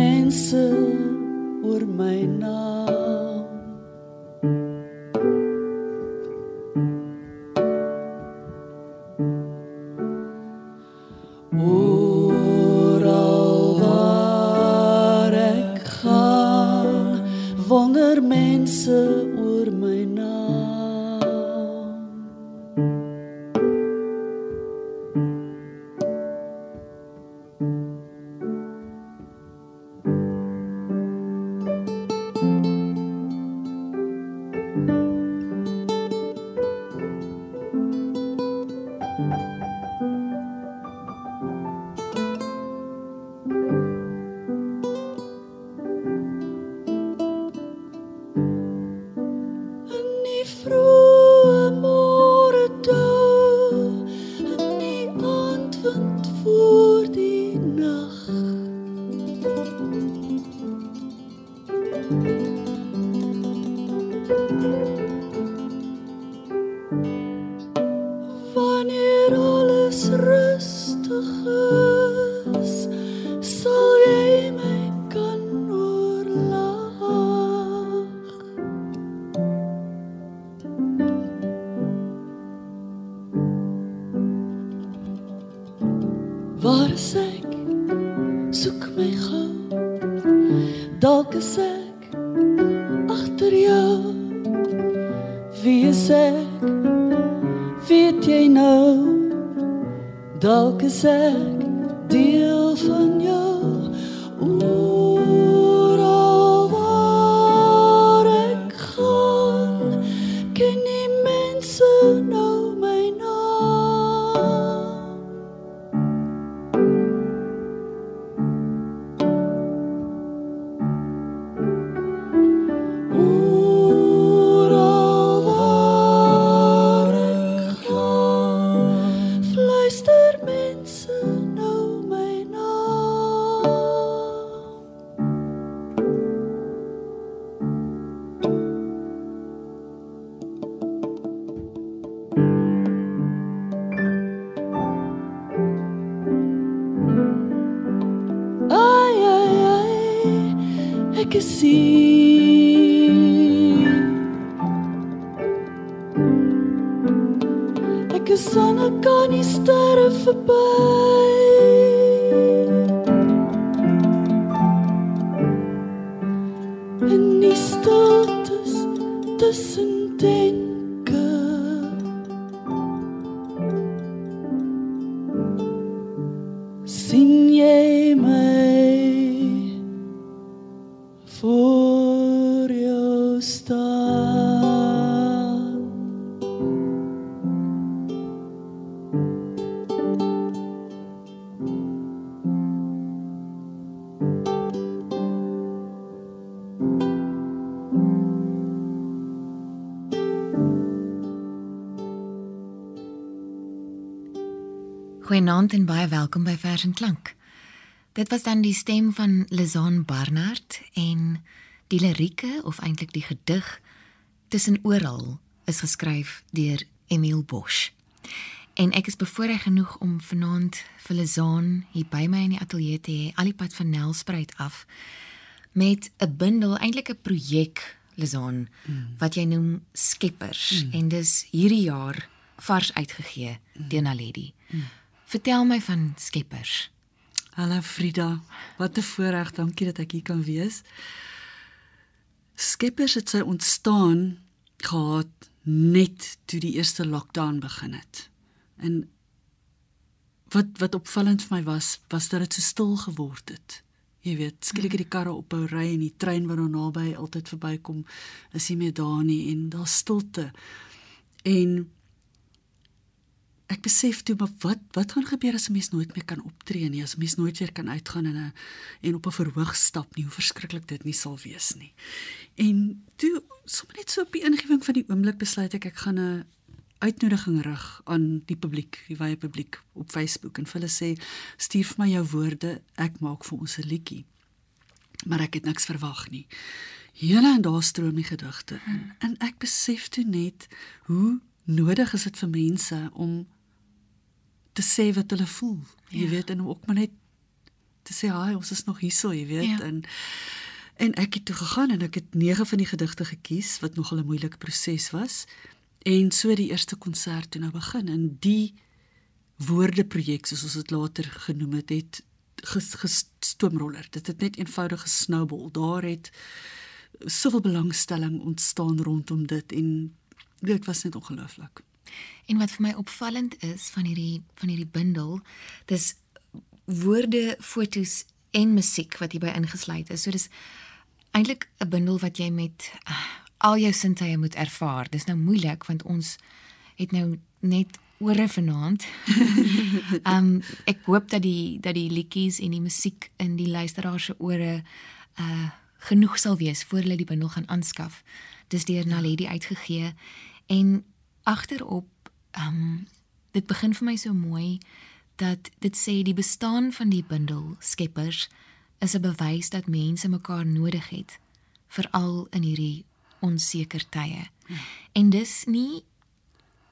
mense oor my naam. Oh. Ek is hier. Ek is aan 'n kan nie sterre verby. Goeienaand en baie welkom by Vers en Klank. Dit was dan die stem van Lizaan Barnard en die lirieke of eintlik die gedig Tussen oral is geskryf deur Emile Bosch. En ek is bevoorreg genoeg om vanaand vir Lizaan hier by my in die ateljee te hê, al die pad van Nelspruit af met 'n bundel, eintlik 'n projek Lizaan mm. wat jy noem Skeppers mm. en dis hierdie jaar vars uitgegee mm. deur Naledi. Mm. Vertel my van Skeppers. Hallo Frida, wat 'n voorreg, dankie dat ek hier kan wees. Skeppers het sy ontstaan gehad net toe die eerste lockdown begin het. En wat wat opvallend vir my was, was dat dit so stil geword het. Jy weet, skielik het die karre ophou ry en die trein wat nou naby altyd verbykom, is nie meer daar nie en daar's stilte. En ek besef toe maar wat wat gaan gebeur as 'n mens nooit meer kan optree nie, as 'n mens nooit weer kan uitgaan en 'n en op 'n verhoog stap nie, hoe verskriklik dit nie sal wees nie. En toe sommer net so op die ingewing van die oomblik besluit ek ek gaan 'n uitnodiging rig aan die publiek, die wye publiek op Facebook en vir hulle sê stuur vir my jou woorde, ek maak vir ons 'n liedjie. Maar ek het niks verwag nie. Hele en daar stroom die gedigte in. En ek besef toe net hoe nodig is dit vir mense om te sê wat hulle voel. Jy ja. weet en ook maar net te sê, "Haai, ons is nog hierso," jy weet ja. en en ek het toe gegaan en ek het 9 van die gedigte gekies wat nogal 'n moeilike proses was. En so die eerste konsert toe nou begin en die woordeprojek soos ons dit later genoem het, het gestoomroller. Dit het net eenvoudig gesnowball. Daar het soveel belangstelling ontstaan rondom dit en dit was net ongelooflik. En wat vir my opvallend is van hierdie van hierdie bundel, dis woorde, fotos en musiek wat hierby ingesluit is. So dis eintlik 'n bundel wat jy met uh, al jou sintuie moet ervaar. Dis nou moeilik want ons het nou net ore vanaand. Um, ek hoop dat die dat die liedjies en die musiek in die luisteraars se ore uh genoeg sal wees voor hulle die bundel gaan aanskaf. Dis deur Naledi uitgegee en agterop ehm um, dit begin vir my so mooi dat dit sê die bestaan van die bundel Skeppers is 'n bewys dat mense mekaar nodig het veral in hierdie onseker tye. Hmm. En dis nie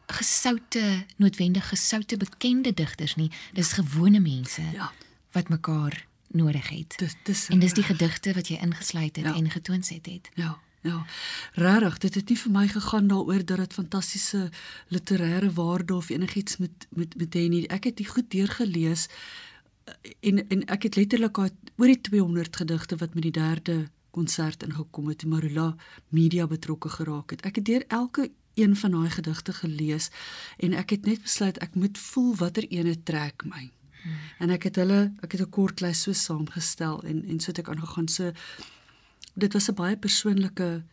gesoute noodwendig gesoute bekende digters nie, dis gewone mense ja. wat mekaar nodig het. Dis dis en dis die gedigte wat jy ingesluit het ja. en getoon het. Ja. Ja. Regtig, dit het nie vir my gegaan daaroor dat dit fantastiese literêre waarde of enigiets met met met hê nie. Ek het dit goed deurgelees eh, en en ek het letterlik oor die 200 gedigte wat met die derde konsert ingekom het, die Marula media betrokke geraak het. Ek het deur elke een van daai gedigte gelees en ek het net besluit ek moet voel watter ene trek my. Hmm. En ek het hulle, ek het 'n kort lys so saamgestel en en so het ek aangegaan so dit was 'n baie persoonlike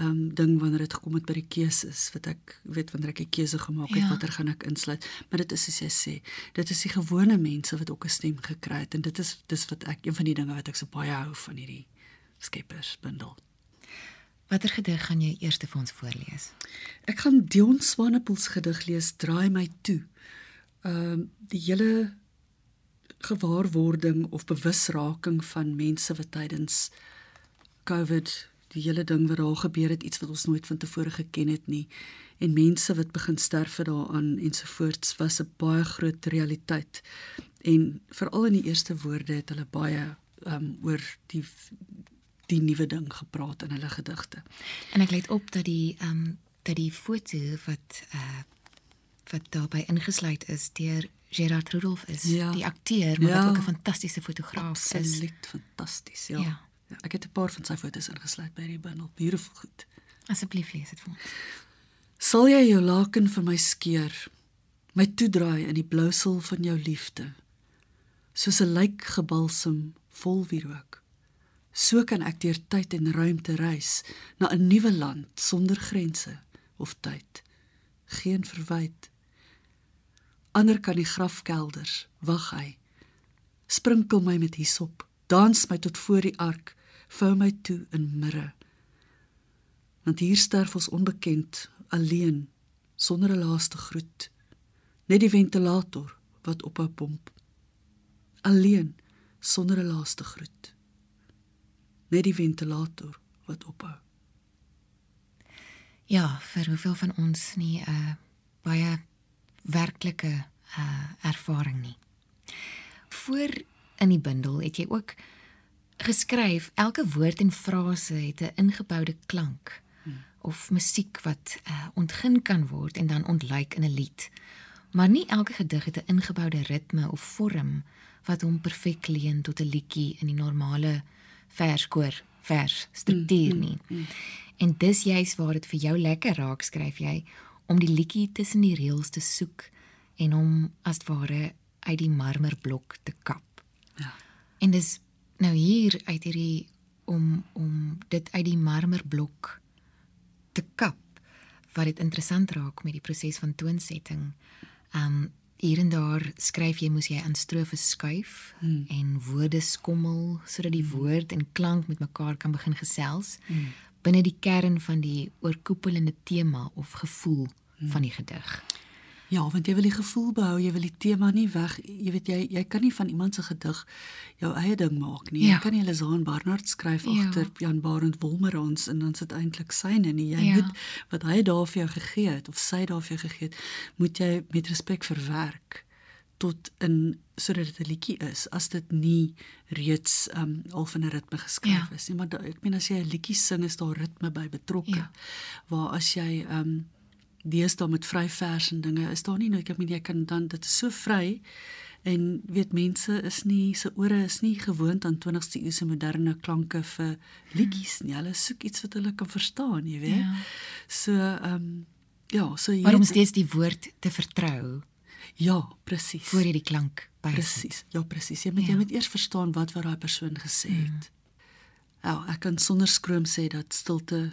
ehm um, ding wanneer dit gekom het by die keuses wat ek weet wanneer ek 'n keuse gemaak het ja. watter gaan ek insluit maar dit is soos jy sê dit is die gewone mense wat ook 'n stem gekry het en dit is dis wat ek een van die dinge wat ek so baie hou van hierdie skepers bundel Watter gedig gaan jy eers vir ons voorlees? Ek gaan Dion Swanepoel se gedig lees Draai my toe. Ehm um, die hele gewaarwording of bewusraking van mense wat tydens COVID, die hele ding wat daar gebeur het, iets wat ons nooit van tevore geken het nie en mense wat begin sterf daaraan ensovoorts was 'n baie groot realiteit. En veral in die eerste woorde het hulle baie um oor die die nuwe ding gepraat in hulle gedigte. En ek let op dat die um dat die foto wat uh wat daarbey ingesluit is deur Gerard Rudolph is, ja. die akteur, maar ja. wat ook 'n fantastiese fotograaf Absoluut is. Absoluut fantasties, ja. ja. Ja, ek het 'n paar van sy foto's ingesluit by die bundel. Beautiful goed. Asseblief lees dit vir ons. Sal jy jou laken vir my skeer, my toedraai in die blousel van jou liefde, soos 'n lijk gebalsem vol wierook. So kan ek deur tyd en ruimte reis na 'n nuwe land sonder grense of tyd. Geen verwyd. Ander kan die grafkelders wag hy. Sprinkel my met hisop, dans my tot voor die ark vou my toe in mirre. Want hier sterf ons onbekend, alleen, sonder 'n laaste groet. Net die ventilator wat ophou pomp. Alleen, sonder 'n laaste groet. Net die ventilator wat ophou. Ja, vir hoeveel van ons nie 'n uh, baie werklike uh, ervaring nie. Voor in die bundel het jy ook geskryf elke woord en frase het 'n ingeboude klank of musiek wat uh, ontgin kan word en dan ontluik in 'n lied. Maar nie elke gedig het 'n ingeboude ritme of vorm wat hom perfek leen tot 'n liedjie in die normale verskoor vers struktuur hmm, hmm, nie. Hmm. En dis juist waar dit vir jou lekker raak skryf jy om die liedjie tussen die reëls te soek en hom as ware uit die marmerblok te kap. Ja. En dis nou hier uit hierdie om om dit uit die marmerblok te kap wat dit interessant raak met die proses van toonsetting. Um hier en daar skryf jy moes jy aan strofe skuif hmm. en woorde skommel sodat die woord en klank met mekaar kan begin gesels hmm. binne die kern van die oorkoepelende tema of gevoel hmm. van die gedig. Ja, want jy wil die gevoel behou, jy wil die tema nie weg. Jy weet jy jy kan nie van iemand se gedig jou eie ding maak nie. Ja. Jy kan nie Lesaan Barnard skryf ja. agter Jan Barend Wolmerans en dan sit eintlik syne nie. Jy ja. moet wat hy daar vir jou gegee het of sy daar vir jou gegee het, moet jy met respek verwerk tot in sodat dit 'n liedjie is as dit nie reeds um al van 'n ritme geskryf ja. is nie maar da, ek meen as jy 'n liedjie sing is daar ritme by betrokke ja. waar as jy um deesdae met vry vers en dinge. Is daar nie nou ek meen jy kan dan dit is so vry en weet mense is nie se ore is nie gewoond aan 20ste eeuse moderne klanke vir liedjies nie. Hulle soek iets wat hulle kan verstaan jy weet. Ja. so ehm um, ja so jy waarom steeds die woord te vertrou. Ja presies voor jy die klank by presies ja presies jy moet ja. jy moet eers verstaan wat wat daai persoon gesê het. Mm. ja ek kan sonder skroom sê dat stilte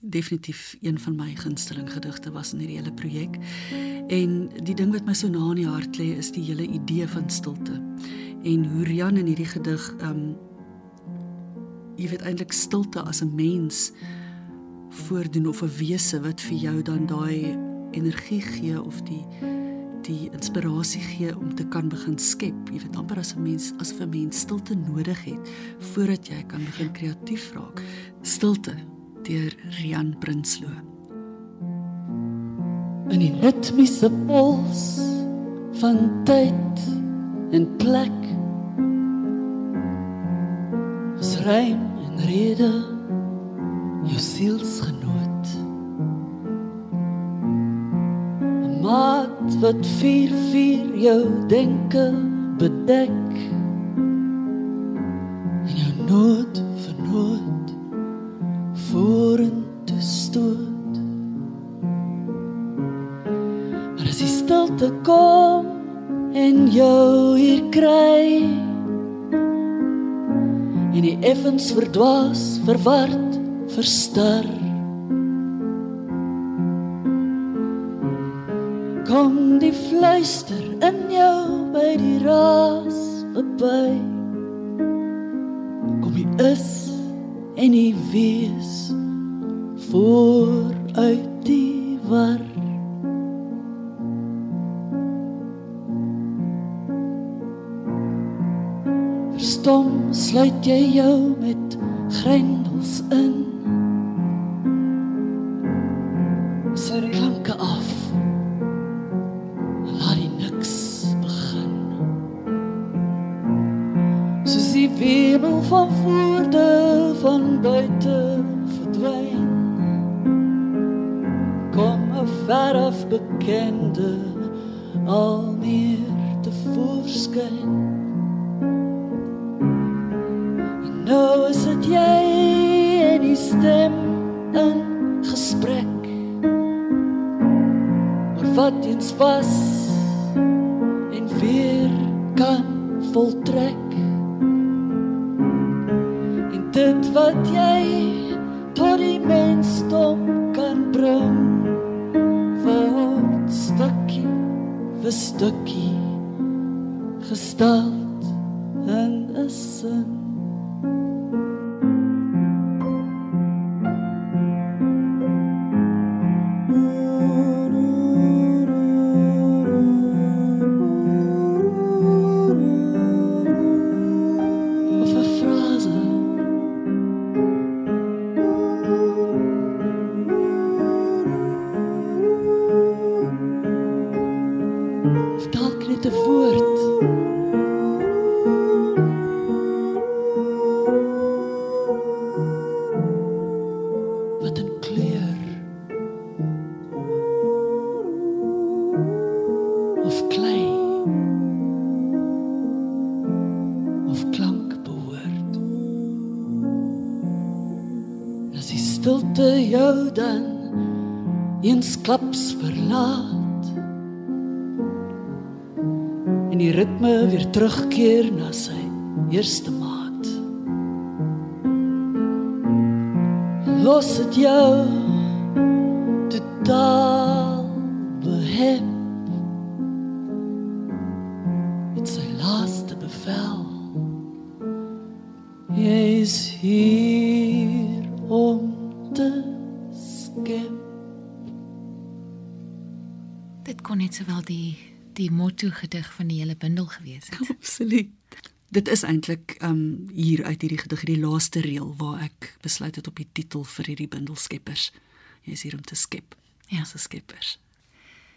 definitief een van my gunsteling gedigte was in hierdie hele projek. En die ding wat my so na in die hart lê is die hele idee van stilte. En hoe Rian in hierdie gedig um jy weet eintlik stilte as 'n mens voordoen of 'n wese wat vir jou dan daai energie gee of die die inspirasie gee om te kan begin skep. Jy weet amper as 'n mens as 'n mens stilte nodig het voordat jy kan begin kreatief raak. Stilte deur Rian Prinsloo. In die ritmiese pols van tyd en plek. Srein en rede jou sielsgenoot. 'n Maat wat vier vier jou denke bedek. En jou nood jou hier kry en die effens verdwaas, verward, verstar. Kom die fluister in jou by die raas verby. Kom jy is en die wees voor uit die war sluit jy jou met grendels in. Sy klanke af. Laat die niks begin. Soos die webel van voorde van buite verdwyn. Kom 'n verf bekende al wat eens was en weer kan voltrek. Dit wat jy tot die mensdom kan bring word stukkie vir stukkie gestald in 'n sin eensklaps verlaat en die ritme weer terugkeer na sy eerste maat. Los dit jou totaal motto gedig van die hele bundel gewees het. Absoluut. Dit is eintlik um hier uit hierdie gedig die laaste reël waar ek besluit het op die titel vir hierdie bundel skeppers. Jy is hier om te skep. Ja. Is skeppers.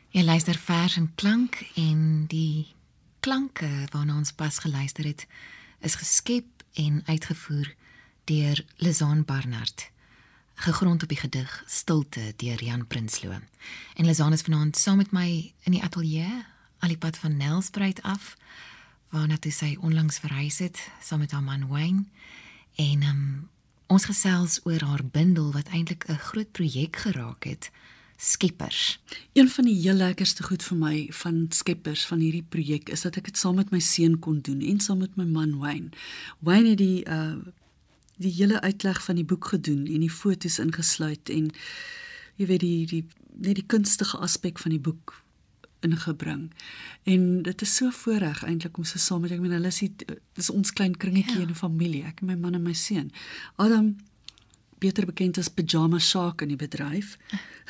Jy luister vers en klank en die klanke waarna ons pas geluister het is geskep en uitgevoer deur Lizaan Barnard gegrond op die gedig Stilte deur Jan Prinsloo. En Lizaan is vanaand saam met my in die ateljee al die pad van Nelspruit af waarna toe sy onlangs verhuis het saam met haar man Wayne en um, ons gesels oor haar bundel wat eintlik 'n groot projek geraak het Skeppers. Een van die heel lekkerste goed vir my van Skeppers van hierdie projek is dat ek dit saam met my seun kon doen en saam met my man Wayne. Wayne het die uh die hele uitleg van die boek gedoen en die fotos ingesluit en jy weet die die net die kunstige aspek van die boek ingebring. En dit is so voorreg eintlik om so saam met ek meen hulle is die, dis ons klein kringetjie ja. in 'n familie, ek en my man en my seun. Adam beter bekend as Pyjama Shark in die bedryf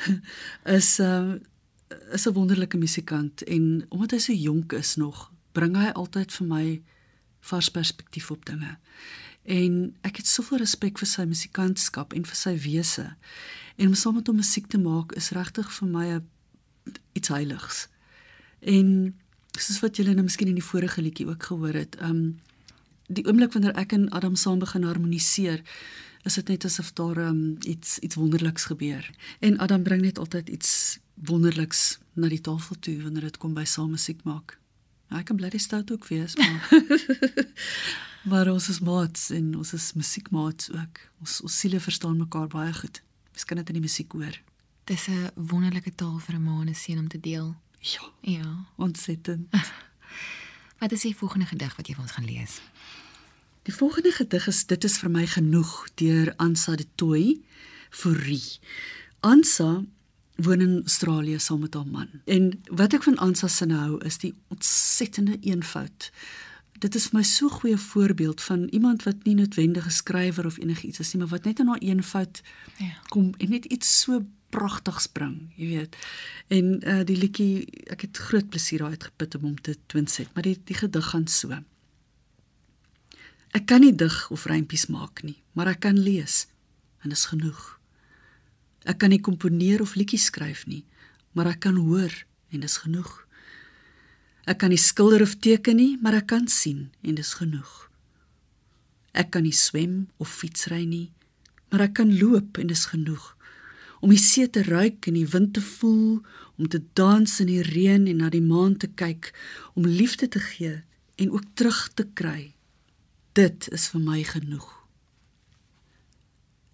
is 'n uh, is 'n wonderlike musikant en omdat hy so jonk is nog, bring hy altyd vir my vars perspektief op dinge. En ek het soveel respek vir sy musikantskap en vir sy wese. En om saam met hom musiek te maak is regtig vir my 'n iets heiligs. En soos wat julle nou miskien in die vorige liedjie ook gehoor het, um die oomblik wanneer ek en Adam saam begin harmoniseer, is dit net asof daar um iets iets wonderliks gebeur. En Adam bring net altyd iets wonderliks na die tafel toe wanneer dit kom by saam musiek maak. Ja, ek kan bly stout ook wees, maar maar ons is maats en ons is musiekmaats ook. Ons ons siele verstaan mekaar baie goed. Kan dit in die musiek hoor. Dis 'n wonderlike taal vir 'n ma en 'n seun om te deel. Ja, Ja. ontsettend. Wat is die volgende gedig wat jy vir ons gaan lees? Die volgende gedig is Dit is vir my genoeg deur Ansa de Tooi Fourie. Ansa woon in Australië saam met haar man. En wat ek van Ansa se hou is die ontsettende eenvoud. Dit is vir my so 'n goeie voorbeeld van iemand wat nie noodwendig 'n skrywer of enigiets is nie, maar wat net in haar eenvoud Ja. kom en net iets so pragtigs bring, jy weet. En uh die liedjie, ek het groot plesier daai uitgeput om hom te twinset, maar die die gedig gaan so. Ek kan nie dig of rympies maak nie, maar ek kan lees en dis genoeg. Ek kan nie komponeer of liedjies skryf nie, maar ek kan hoor en dis genoeg. Ek kan nie skilder of teken nie, maar ek kan sien en dis genoeg. Ek kan nie swem of fietsry nie, maar ek kan loop en dis genoeg. Om die see te ruik en die wind te voel, om te dans in die reën en na die maan te kyk, om liefde te gee en ook terug te kry. Dit is vir my genoeg.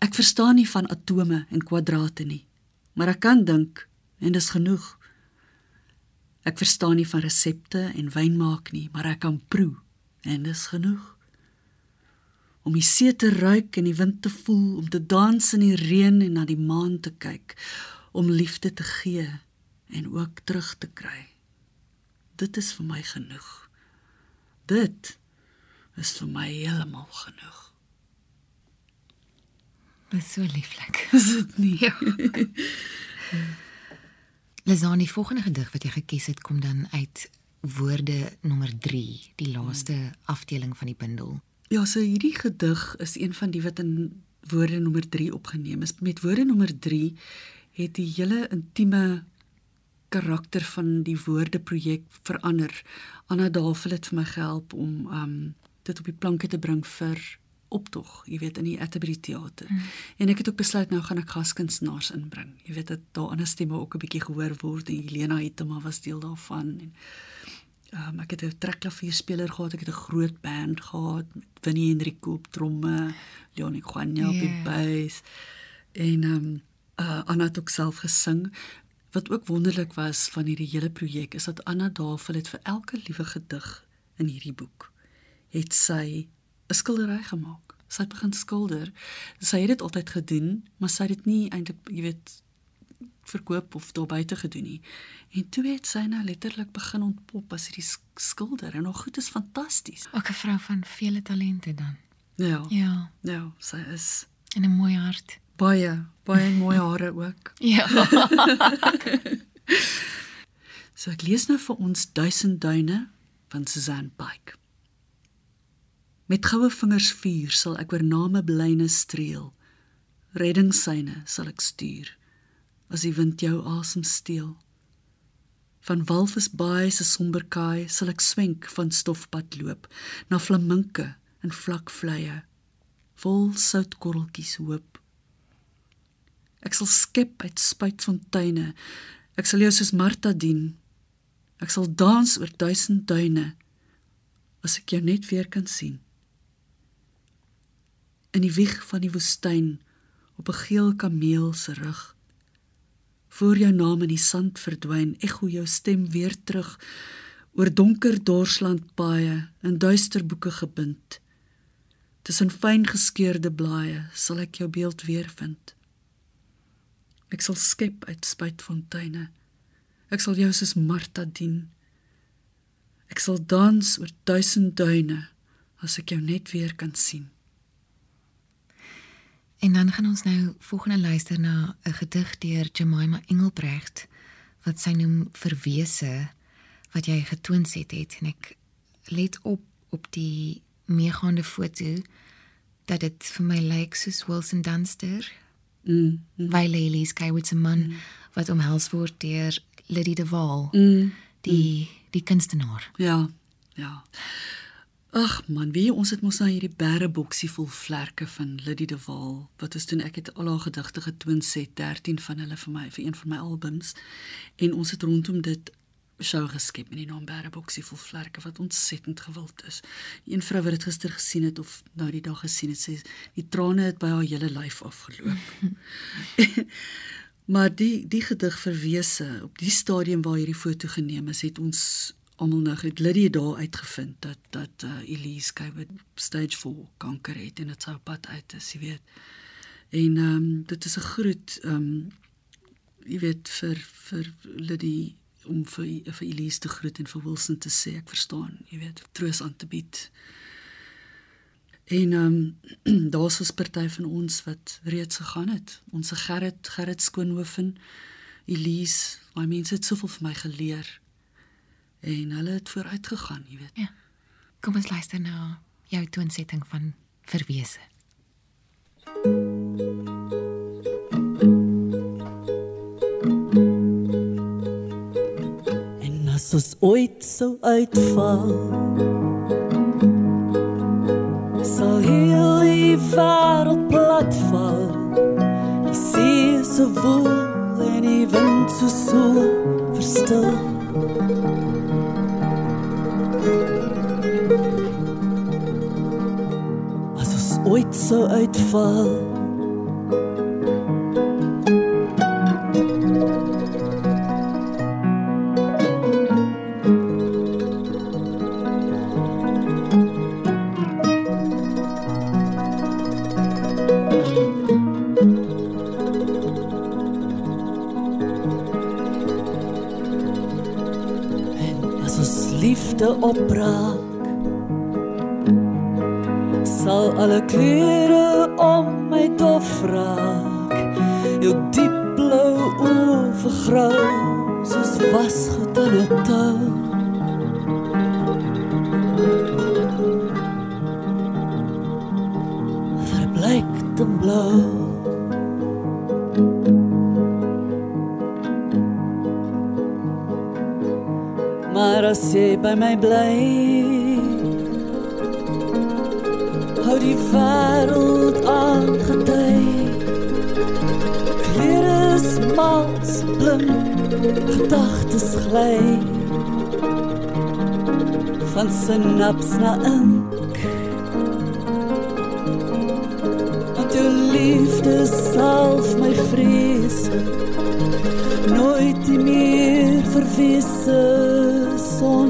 Ek verstaan nie van atome en kwadrate nie, maar ek kan dink en dis genoeg. Ek verstaan nie van resepte en wyn maak nie, maar ek kan proe en dis genoeg. Om die see te ruik en die wind te voel, om te dans in die reën en na die maan te kyk, om liefde te gee en ook terug te kry. Dit is vir my genoeg. Dit is vir my heeltemal genoeg. Dis so lieflik. Is dit nie? Ja. Lazani, volgende gedig wat jy gekies het kom dan uit woorde nommer 3, die laaste afdeling van die bundel. Ja, so hierdie gedig is een van die wat in woorde nommer 3 opgeneem is. Met woorde nommer 3 het die hele intieme karakter van die woordeprojek verander. Anna Davel het vir my gehelp om um dit op die planke te bring vir optog, jy weet in die Atterbury teater. Mm. En ek het ook besluit nou gaan ek gaskunstenaars inbring. Jy weet dat daar ander stemme ook 'n bietjie gehoor word en Helena Hitema was deel daarvan en Um, ek het 'n trekklavierspeler gehad, ek het 'n groot band gehad met Winnie Enrico op tromme, Leonie Juanja op die Ja. bass en ehm um, uh, Anna het ook self gesing. Wat ook wonderlik was van hierdie hele projek is dat Anna Davel het vir elke liewe gedig in hierdie boek het sy 'n skildery gemaak. Sy het begin skilder. Sy het dit altyd gedoen, maar sy het dit nie eintlik, jy weet, verkoop of daar buite gedoen nie. En toe het sy nou letterlik begin ontpop as hierdie skilder en haar goed is fantasties. Ook 'n vrou van vele talente dan. Ja. Ja, Ja, sy is en 'n mooi hart. baie baie mooi hare ook. Ja. So ek lees nou vir ons Duisend duine van Susan Pike. Met goue vingers vuur sal ek oor name blyne streel. Reddingssyne sal ek stuur as die wind jou asem steel. Van Walvisbaai se somber kaai sal ek swenk van stofpad loop na flaminke en vlak vleie vol soutkorreltjies hoop. Ek sal skep uit spuitfonteine. Ek sal jou soos Martha dien. Ek sal dans oor duisend duine as ek jou net weer kan sien. In die wieg van die woestyn op 'n geel kameel se rug. Voor jou naam in die sand verdwyn, ekho jou stem weer terug oor donker dorsland paaie in duister boeke gebind. Tussen fyn geskeurde blaaie sal ek jou beeld weer vind. Ek sal skep uit spuitfonteine. Ek sal jou soos Martha dien. Ek sal dans oor duisend duine as ek jou net weer kan sien. En dan gaan ons nou volgende luister na 'n gedig deur Jemima Engelbrecht wat sy noem Verwese wat jy getoonset het en ek let op op die meegaande foto dat dit vir my lyk soos Wilson Dunster Mm. mm, by Lily Skyward se man mm. wat omhels word deur Liddy de Waal, Mm. die die kunstenaar. Ja. Ja. Ag man, wie ons het mos nou hierdie berreboksie vol vlerke van Liddy de Waal. Wat is toen ek het al haar gedigte getoon set 13 van hulle vir my vir een van my albums en ons het rondom dit show geskep met die naam Berreboksie vol vlerke wat ontsettend gewild is. Een vrou wat dit gister gesien het of nou die dag gesien het, sê die trane het by haar hele lyf afgeloop. maar die die gedig verwese op die stadium waar hierdie foto geneem is, het ons almal nou het Liddy daar uitgevind dat dat uh, Elise Kuyt stage 4 kanker het en dit sou pad uit is, jy weet. En ehm um, dit is 'n groet ehm um, jy weet vir vir Liddy om vir vir Elise te groet en vir Wilson te sê ek verstaan, jy weet, troos aan te bied. En ehm um, daar's 'n party van ons wat reeds gegaan het. Ons Gerrit Gerrit Skoonhoven, Elise, daai mense het soveel vir my geleer. En hulle het vooruit gegaan, jy weet. Ja. Kom ons luister na jou toonsetting van Verwese. En as ons ooit sou uitval sal heel die wêreld platval Die see so woel en die wind so so verstil ooit sou uitval. En as ons liefde opraak alle kleure om my dof raak jou diep blou oë vergrou soos 'n tou verbleik en blou. Maar as jy by my bly wêreld aangedui klere smaaks blim gedagtes gly. Van sinaps na ink. Want jou liefde salf my vrese nooit verwisse sonder jou.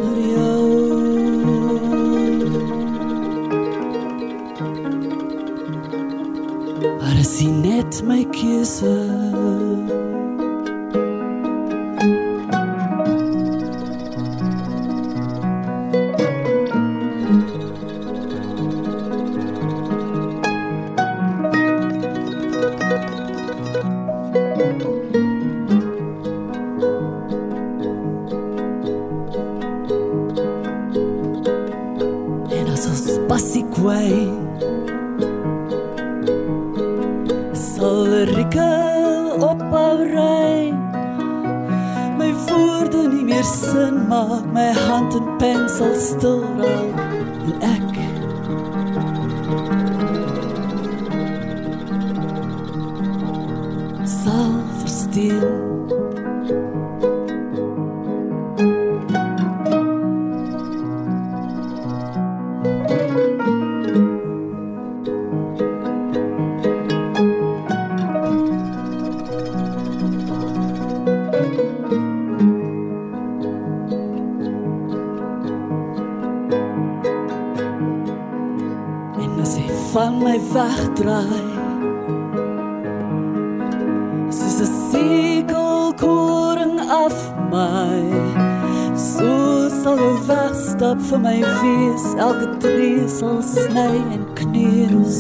My keuse. Vir my wees Elke tree sal sny en kneus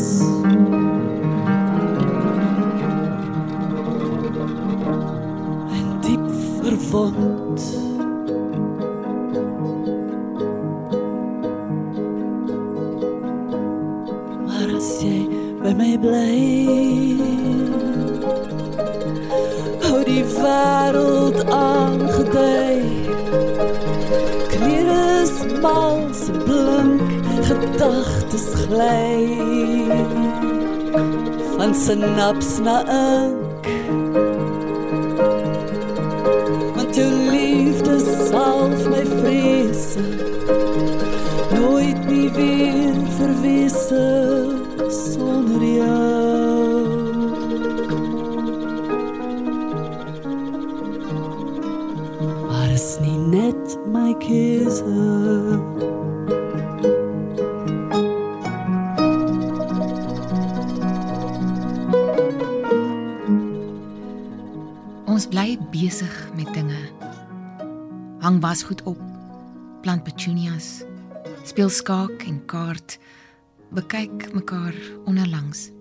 En diep verwond. Maar as jy by my bly Hou die wêreld aangedui Gedagtes gly Van sinaps na ink Want jou liefde salf my vrese nooit nie weer verwisse sonder jou. Besig met dinge. Hang wasgoed op, plant petunias, speel skaak en kaart, bekyk mekaar onderlangs.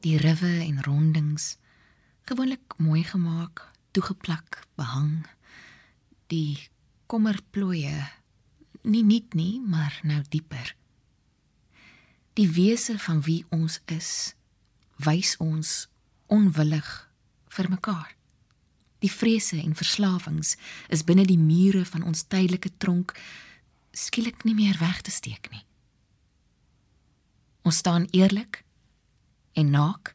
Die riwe en rondings, gewoonlik mooi gemaak, toegeplak, behang. Die kommerplooie, nie nuut nie, maar nou dieper. Die wese van wie ons is, wys ons onwillig vir mekaar. Die vrese en verslawings is binne die mure van ons tydelike tronk skielik nie meer weg te steek nie. Ons staan eerlik en naak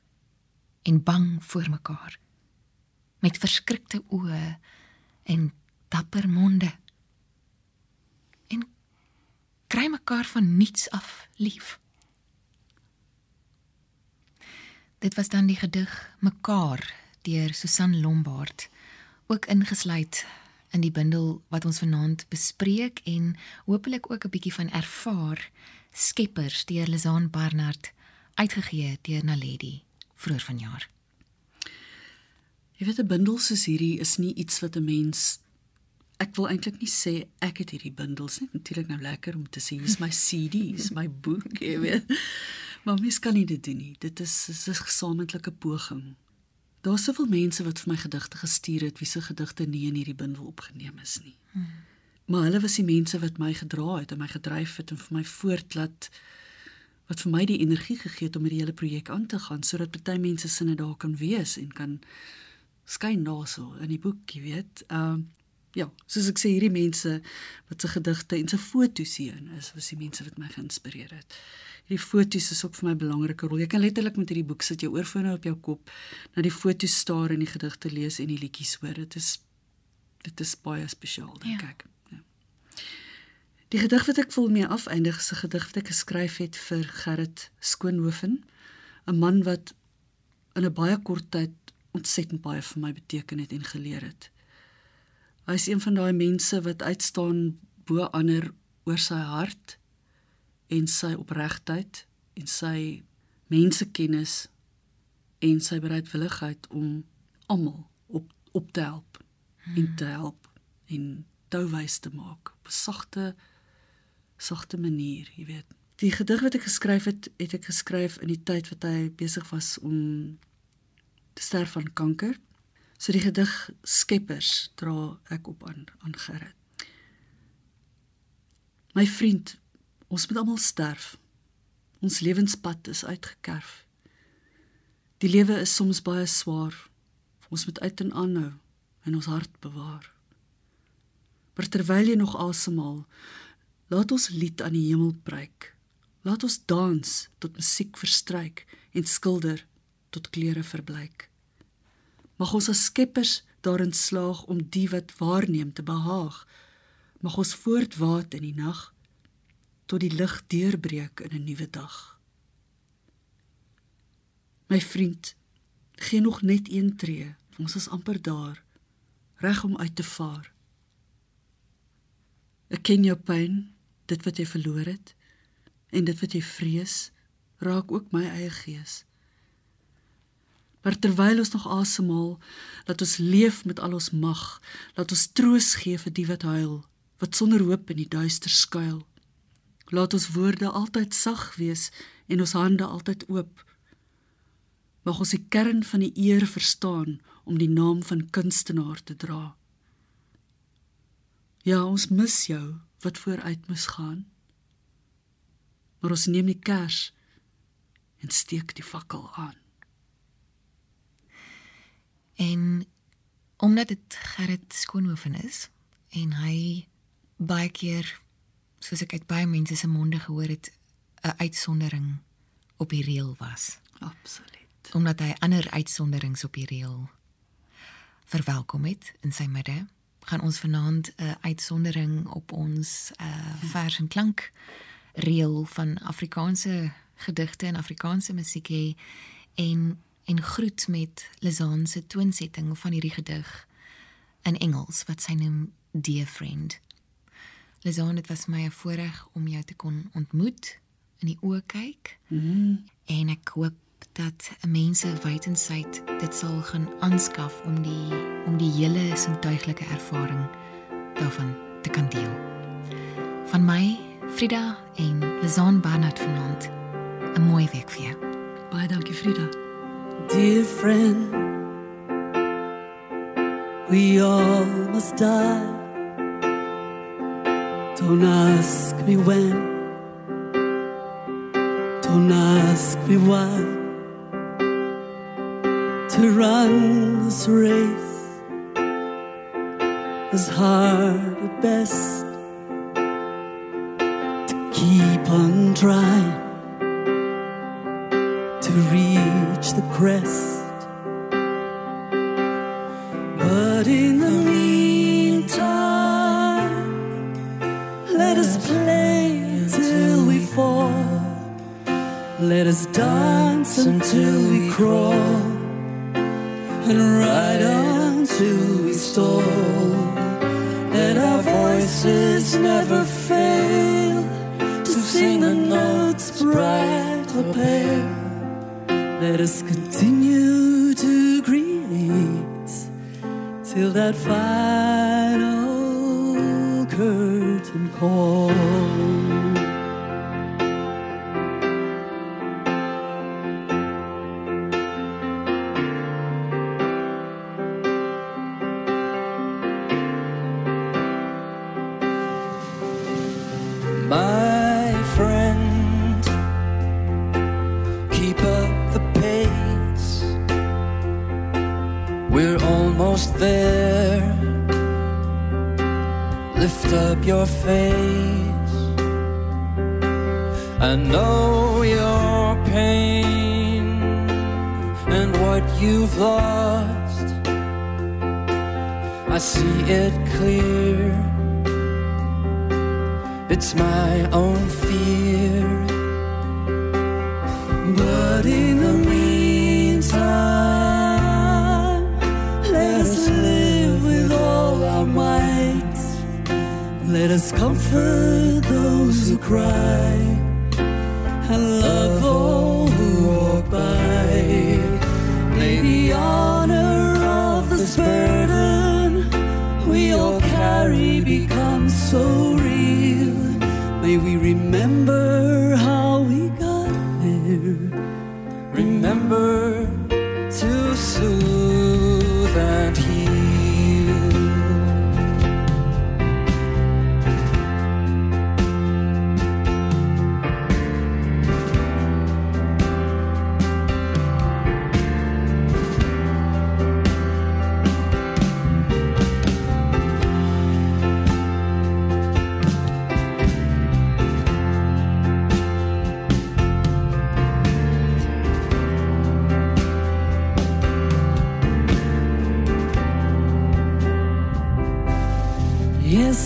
en bang voor mekaar met verskrikte oë en dapper monde en kry mekaar van niets af lief. Dit was dan die gedig Mekaar deur Susan Lombard, ook ingesluit in die bundel wat ons vanaand bespreek en hopelik ook 'n bietjie van ervaar Skeppers deur Lizaan Barnard uitgegee deur Naledi vroeër vanjaar. Jy weet 'n bundel soos hierdie is nie iets wat 'n mens ek wil eintlik nie sê ek het hierdie bundels nie. Natuurlik nou lekker om te sê hier's my CD, hier's my boek, jy weet. Maar mens kan nie dit doen nie. Dit is 'n gesamentlike poging. Daar's soveel mense wat vir my gedigte gestuur het wie se gedigte nie in hierdie bundel opgeneem is nie. Hmm. Maar hulle was die mense wat my gedra het en my gedryf het en vir my voortlaat wat vir my die energie gegee het om hierdie hele projek aan te gaan sodat party mense sinne daar kan wees en kan skyn daarso in die boek, jy weet. Ehm uh, ja, soos ek sê hierdie mense wat se gedigte en se foto's hierin is, was die mense wat my geïnspireer het. Hierdie foto's is ook vir my 'n belangrike rol. Jy kan letterlik met hierdie boek sit jou oorfone op jou kop, na die foto's staar en die gedigte lees en die liedjies hoor. Dit is dit is baie spesiaal, dink Ja. ek. Ja. Die gedig wat ek wil mee afeindig is 'n gedig wat ek geskryf het vir Gerrit Skoonhoven, 'n man wat in 'n baie kort tyd ontsettend baie vir my beteken het en geleer het. Hy's een van daai mense wat uitstaan bo ander oor sy hart en sy opregtheid en sy mensekennis en sy bereidwilligheid om almal op op te help hmm. en te help en touwys te maak op 'n sagte sagte manier, jy weet. Die gedig wat ek geskryf het, het ek geskryf in die tyd wat hy besig was om te sterf van kanker. So die gedig Skeppers dra ek op aan aan Gerrit. My vriend, ons moet almal sterf. Ons lewenspad is uitgekerf. Die lewe is soms baie swaar. Ons moet uit en aanhou en ons hart bewaar. Maar terwyl jy nog asemhaal, laat ons lied aan die hemel preek. Laat ons dans tot musiek verstryk en skilder tot kleure verbleik. Mag ons as skeppers daarin slaag om die wat waarneem te behaag. Mag ons voortwaat in die nag tot die lig deurbreek in 'n nuwe dag. My vriend, gee nog net een tree. Ons is amper daar, reg om uit te vaar. Ek ken jou pyn, dit wat jy verloor het en dit wat jy vrees, raak ook my eie gees. Maar terwyl ons nog asemhaal, laat ons leef met al ons mag, laat ons troos gee vir die wat huil, wat sonder hoop in die duister skuil. Laat ons woorde altyd sag wees en ons hande altyd oop mag ons die kern van die eer verstaan om die naam van kunstenaar te dra. Ja, ons mis jou wat vooruit moes gaan. Maar ons neem die kers en steek die fakkel aan. En omdat dit Gerrit Skoonhoven is en hy baie keer soos ek uit baie mense se monde gehoor het 'n uitsondering op die reël was. Absoluut. Omdat hy ander uitsonderings op die reël verwelkom het in sy midde gaan ons vanaand 'n uitsondering op ons uh vers en klank reël van Afrikaanse gedigte en Afrikaanse musiek hê. En en groet met Lizaan se toonsetting van hierdie gedig in Engels wat sy noem Dear Friend. Lizaan, dit was my 'n voorreg om jou te kon ontmoet in die oë kyk. Mm. En ek hoop dat mense wydensyd dit sal gaan aanskaf om die om die hele sintuiglike ervaring daarvan te kan deel. Van my, Frida en Lizan Barnard vanaand. 'n Mooi week vir jou. Baie dankie Frida. Dear friend, we all must die. Don't ask me when. Don't ask me why. to run this race is hard at best to keep on trying crest but in the meantime let us play till we fall let us dance until we crawl and ride on till we stall. Let our voices never fail to sing the notes bright or pale. Let us continue to create till that final curtain call. I see it clear. It's my own fear. But in the meantime, let us live with all our might Let us comfort those who cry and love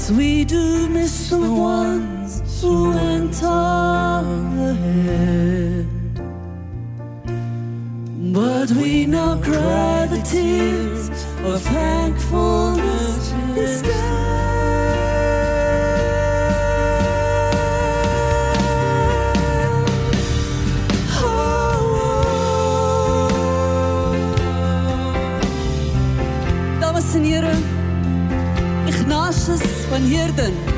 Yes, we do miss the ones who went on ahead. But we now cry the tears of thankfulness instead. Van Heerden.